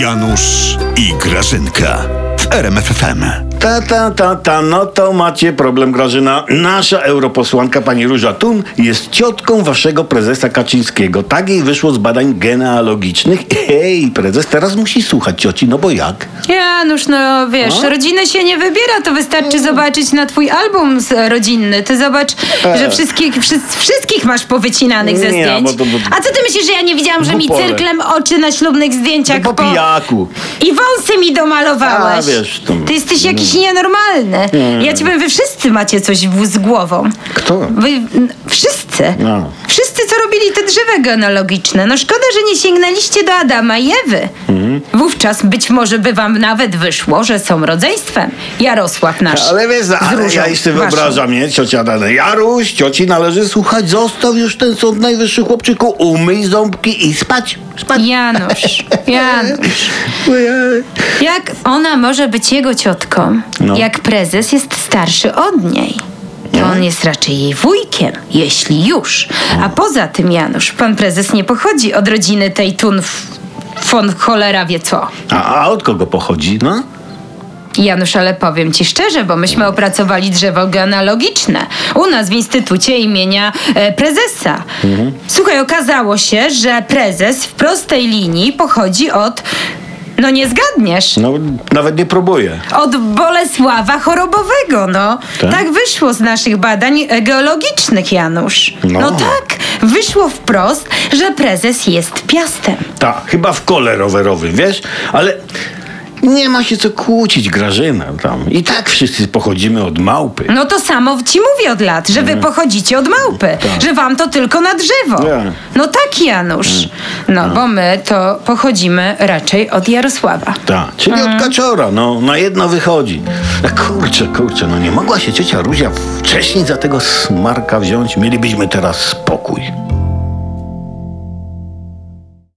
Janusz i Grażynka w RMFFM. Ta, ta, ta, ta, no to macie problem, Grażyna. Nasza europosłanka, pani Róża Tun, jest ciotką waszego prezesa Kaczyńskiego. Tak jej wyszło z badań genealogicznych. Ej, prezes teraz musi słuchać cioci, no bo jak? Janusz, no wiesz, No? rodziny się nie wybiera, to wystarczy zobaczyć na twój album z- rodzinny. Ty zobacz, że wszystkich, wszystkich masz powycinanych ze Nie, zdjęć. bo to- bo- A co ty myślisz, że ja nie widziałam, że mi cyrklem oczy na ślubnych zdjęciach No po pijaku. I wąsy mi domalowałeś. A, wiesz, to- Ty jesteś jakiś nienormalny. Ja ci powiem, wy wszyscy macie coś w, z głową. Kto? Wy, wszyscy. No. Wszyscy, co robili te drzewa genealogiczne. No szkoda, że nie sięgnęliście do Adama i Ewy. Mhm. Wówczas być może by wam nawet wyszło, że są rodzeństwem. Jarosław nasz. Ale wiesz, ale ja jeszcze wyobrażam, nie? Ciocia Dana. Jaruś, cioci należy słuchać. Zostaw już ten sąd najwyższy, chłopczyku. Umyj ząbki i spać. Spać. Janusz, Janusz. Ojej. Jak ona może być jego ciotką, No. jak prezes jest starszy od niej? To on jest raczej jej wujkiem, jeśli już. A poza tym, Janusz, pan prezes nie pochodzi od rodziny tej tun f- von cholera wie co. A, a od kogo pochodzi, no? Janusz, ale powiem ci szczerze, bo myśmy opracowali drzewo genealogiczne u nas w Instytucie imienia e, prezesa. Słuchaj, okazało się, że prezes w prostej linii pochodzi od... No nie zgadniesz. No, nawet nie próbuję. Od Bolesława Chorobowego, no. Tak? Tak, wyszło z naszych badań e, geologicznych, Janusz. No. No. tak, wyszło wprost, że prezes jest piastem. Tak, chyba w kole rowerowy, wiesz? Ale nie ma się co kłócić, Grażyna. Tam. I tak wszyscy pochodzimy od małpy. No to samo ci mówię od lat, że wy pochodzicie od małpy, że wam to tylko na drzewo. Tak. No tak, Janusz. No, bo my to pochodzimy raczej od Jarosława. Tak, czyli od kaczora, no na jedno wychodzi. No, kurczę, kurczę, no nie mogła się ciocia Ruzia wcześniej za tego smarka wziąć. Mielibyśmy teraz spokój.